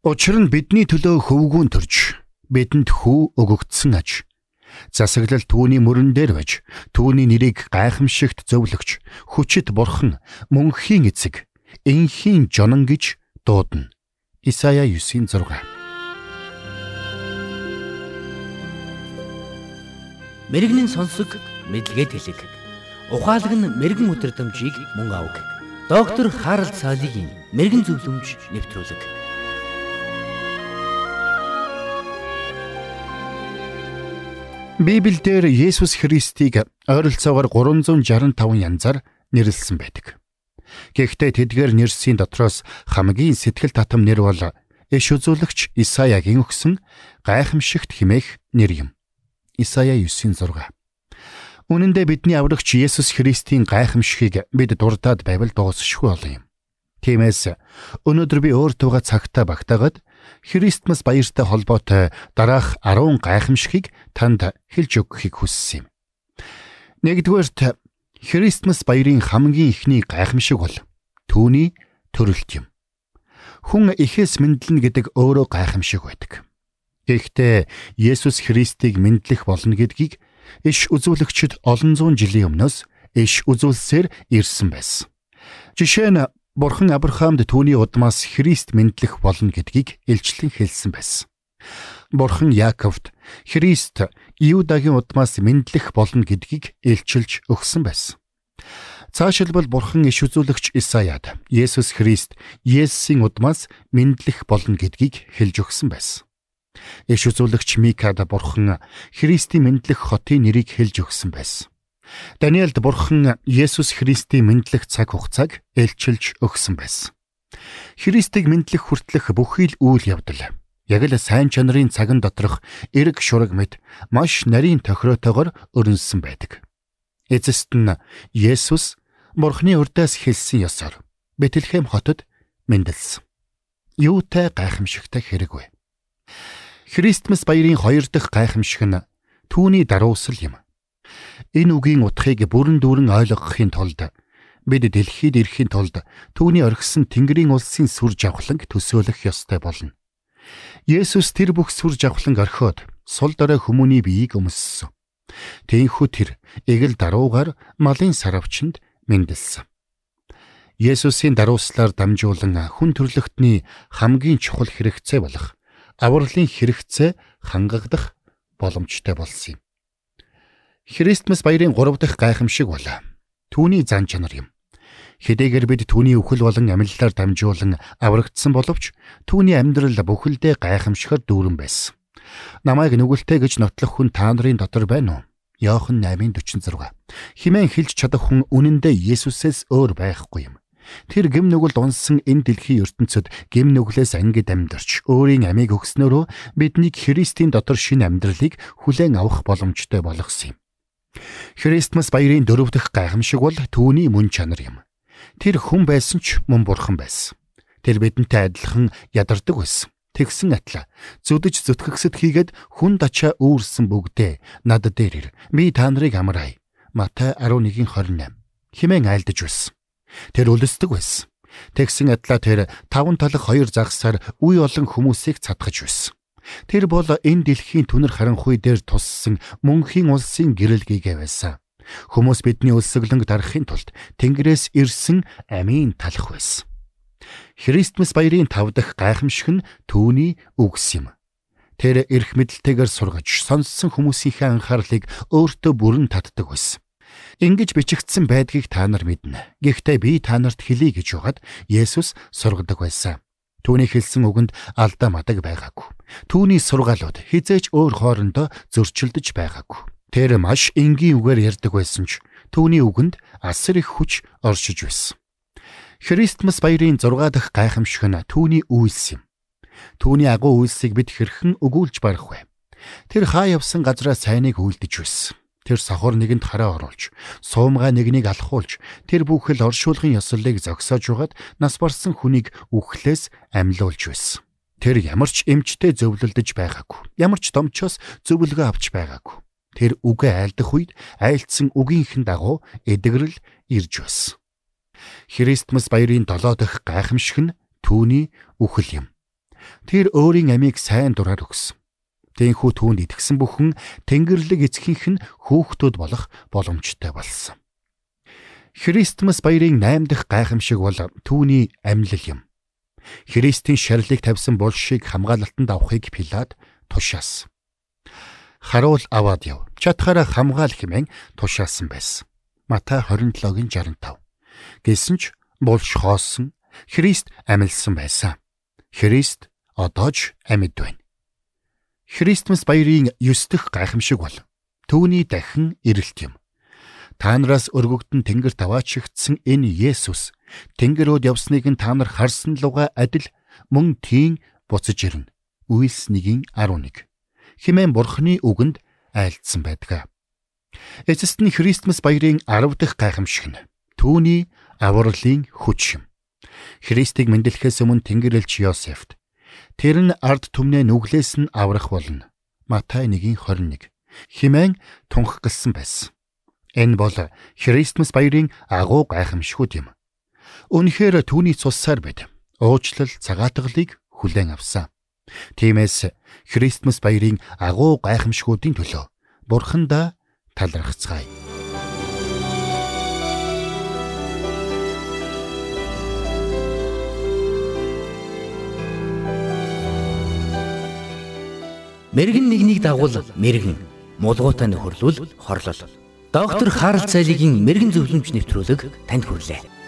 Учир нь бидний төлөө хөвгүүн төрж бидэнд хүү өгөгдсөн аж. Засаглал түүний мөрөн дээр байж түүний нэрийг гайхамшигт зөвлөгч хүчит бурхан мөнхийн эцэг энхийн жонон гэж дуудана. Исая 9-6 Мэргэний сонсог мэдлэгэд хэлэг. Ухаалаг нь мэрэгэн өдрөмжийг мөн авг. Доктор Харалт цаалогийн мэрэгэн зөвлөмж нэвтрүүлэг. Библиэлд Есүс Христийг ойролцоогоор 365 янзаар нэрлсэн байдаг. Гэхдээ тэдгээр нэрсийн дотроос хамгийн сэтгэл татам нэр бол иш үзүүлэгч Исаягийн өгсөн гайхамшигт химээх нэр юм. Исая 9:6. Үнэн дээр бидний аврагч Есүс Христийн гайхамшигыг бид дурдаад байвал дуусшгүй болно юм. Тиймээс өнөөдөр би өөртөөгөө цагтаа багтаагаад Христмас баяртай холбоотой дараах 10 гайхамшигыг танд хэлж өгөхийг хүссэн юм. Нэгдүгээрт Христмас баярын хамгийн ихний гайхамшиг бол түүний төрөлт юм. Хүн ихээс мэдлэн гэдэг өөрөө гайхамшиг байдаг. Гэхдээ Есүс Христийг мэдлэх болно гэдгийг иш үзүүлэгчд олон зуун жилийн өмнөөс иш үзүүлсээр ирсэн байсан. Жишээ нь Бурхан Авраамд түүний удмаас Христ мэдлэх болно гэдгийг илчлэн хэлсэн байсан. Бурхан Яаковд Христ Иудагийн удмаас мэдлэх болно гэдгийг илчилж өгсөн байсан. Цаашилбал Бурхан иш үзүүлэгч Исаяд Есүс Христ Есүсийн удмаас мэдлэх болно гэдгийг хэлж өгсөн байсан. Иш үзүүлэгч Микад Бурхан Христийн мэдлэх хотын нэрийг хэлж өгсөн байсан. Даниэлд бурхан Есүс Христийн мэдлэх цаг хугацааг элчилж өгсөн байсан. Христийг мэдлэх хүртлэх бүхий л үйл явдал яг л сайн чанарын цаган доторх эрг шураг мэд маш нарийн тохироотойгоор өрнөсөн байдаг. Эцэст нь Есүс Бурхны урдаас хэлсэн ёсоор Бэтлехэм хотод мэндэлсэн. Юутай гайхамшигтай хэрэг вэ? Христмас баярын хоёр дахь гайхамшиг нь түүний даруусал юм. Энэ үгийн утгыг бүрэн дүүрэн ойлгохын тулд бид дэлхийд ирэхийн тулд түүний орхисон Тэнгэрийн улсын сүр жавхланг төсөөлөх ёстой болно. Есүс тэр бүх сүр жавхланг орхиод сул дорой хүмүүний биеийг өмссөн. Тэнхүү тэр эгэл даруугаар малын саравчанд мэндэлсэн. Есүсийн дарууслаар дамжуулан хүн төрлөختний хамгийн чухал хэрэгцээ болох авралын хэрэгцээ хангагдах боломжтой болсон юм. Христмас баярын 3 дахь гайхамшиг бол түүний зан чанар юм. Хэдийгээр бид түүний өхөл болон амьдлаар дамжуулан аврагдсан боловч түүний амьдрал бүхэлдээ гайхамшигар дүүрэн байсан. Намайг нүгэлтэй гэж нотлох хүн та нарын дотор байна уу? Йохан 8:46. Химэн хэлж чадах хүн үнэндээ Есүсээс өөр байхгүй юм. Тэр гим нүгэл унсан энэ дэлхийн ертөнцид гим нүглээс ангид амьдарч өөрийн амийг өгснөөрөө биднийг Христийн дотор шин амьдралыг хүлээн авах боломжтой болгосон юм. Христмас баярын дөрөв дэх гайхамшиг бол түүний мөн чанар юм. Тэр хүн байсан ч мөн бурхан байсан. Тэр бидэнтэй адилхан ядардаг байсан. Тэгсэн атла зүдэж зүтгэгсэд хийгээд хүн дачаа үүрсэн бүгдээ над дээр ир. Би та нарыг амраая. Матай 11:28 химэн айлдаж байсан. Тэр өлсдөг байсан. Тэгсэн атла тэр таван талах хоёр загсаар үе олон хүмүүсийг цадгаж байсан. Тэр бол энэ дэлхийн түнэр харанхуй дээр туссан мөнхийн улсын гэрэлгийгээ байсан. Хүмүүс бидний өлсгөлөнг дарахын тулд Тэнгэрээс ирсэн амийн талах байсан. Христмас баярын тав дахь гайхамшиг нь түүний үгс юм. Тэр эрх мэдэлтэйгээр сургаж сонссон хүмүүсийнхээ анхаарлыг өөртөө бүрэн татдаг байсан. Ингиж бичигдсэн байдгийг та нар мэднэ. Гэхдээ би та нарт хэлье гэж угаад Есүс сургадаг байсан. Түүний хэлсэн үгэнд алдаа мадаг байгаагүй. Түүний сургаалууд хизээч өөр хоорондоо зөрчилдөж байгаагүй. Тэр маш энгийн үгээр ярьдаг байсан ч түүний үгэнд асар их хүч оршиж байсан. Христмас баярын 6 дахь гайхамшиг нь түүний үйлс юм. Түүний агуу үйлсийг бид хэрхэн өгүүлж барах вэ? Тэр хаа явсан газраа сайныг үйлдэж байсан. Тэр сохор нэгэнд хараа оруулж, суумгай нэгнийг алхуулж, тэр бүхэл оршуулгын ёслолыг зогсоож угаад нас барсан хүнийг үхлээс амьлуулж байсан. Тэр ямар ч эмчтэй зөвлөлдөж байгаагүй. Ямар ч домчоос зөвлөгөө авч байгаагүй. Тэр үгээ айлдах үед айлцсан үгийнхэн дагуу эдгэрэл ирж байсан. Христмас баярын 7 дахь гайхамшиг нь түүний үхэл юм. Тэр өөрийн амийг сайн дураар өгсөн. Тэнхүү түүнд итгэсэн бүхэн Тэнгэрлэг эцгийнх нь хүүхдүүд болох боломжтой болсон. Христмас баярын 8 дахь гайхамшиг бол түүний амьлал юм. Христийн шарлыг тавьсан булшийг хамгаалалтанд авахыг Пилат тушаасан. Харуул аваад яв. Чатахаараа хамгаал хэмээн тушаасан байсан. Матай 27-гийн 65. Гэсэн ч булш хоосон, Христ амилсан байсан. Христ одоо ч амьд байна. Христмас баярын 9 дахь гайхамшиг бол түүний дахин ирэлт юм. Та нараас өргөгдөн тэнгэр таваачигдсан энэ Есүс тэнгэрүүд явсныг нь та нар харсан луга адил мөн тийм буцаж ирнэ. Үйлс 1-ийн 11. Химэн бурхны үгэнд айлдсан байдаг. Эцэст нь Христмас баярын 10 дахь гайхамшиг нь түүний авралын хүч юм. Христийг мэндэлэхээс өмнө Тэнгэрлэгч Йосефт тэр нь ард түмнээ нүглээс нь аврах болно. Матай 1:21 химэн тунхагласан байсан. Энэ бол Христмас баярын агуу гайхамшгууд юм. Үнэхээр түүний цусаар бид уучлал цагаатгалыг хүлээн авсан. Тиймээс Христмас баярын агуу гайхамшгуудын төлөө Бурхандаа талархацгаая. Мэргэн нэгнийг дагуул мэргэн мулгуутай нөхөрлөл хорлол Доктор Харалт цайлигийн мэрэгэн зөвлөмж нэвтрүүлэг танд хүрэлээ.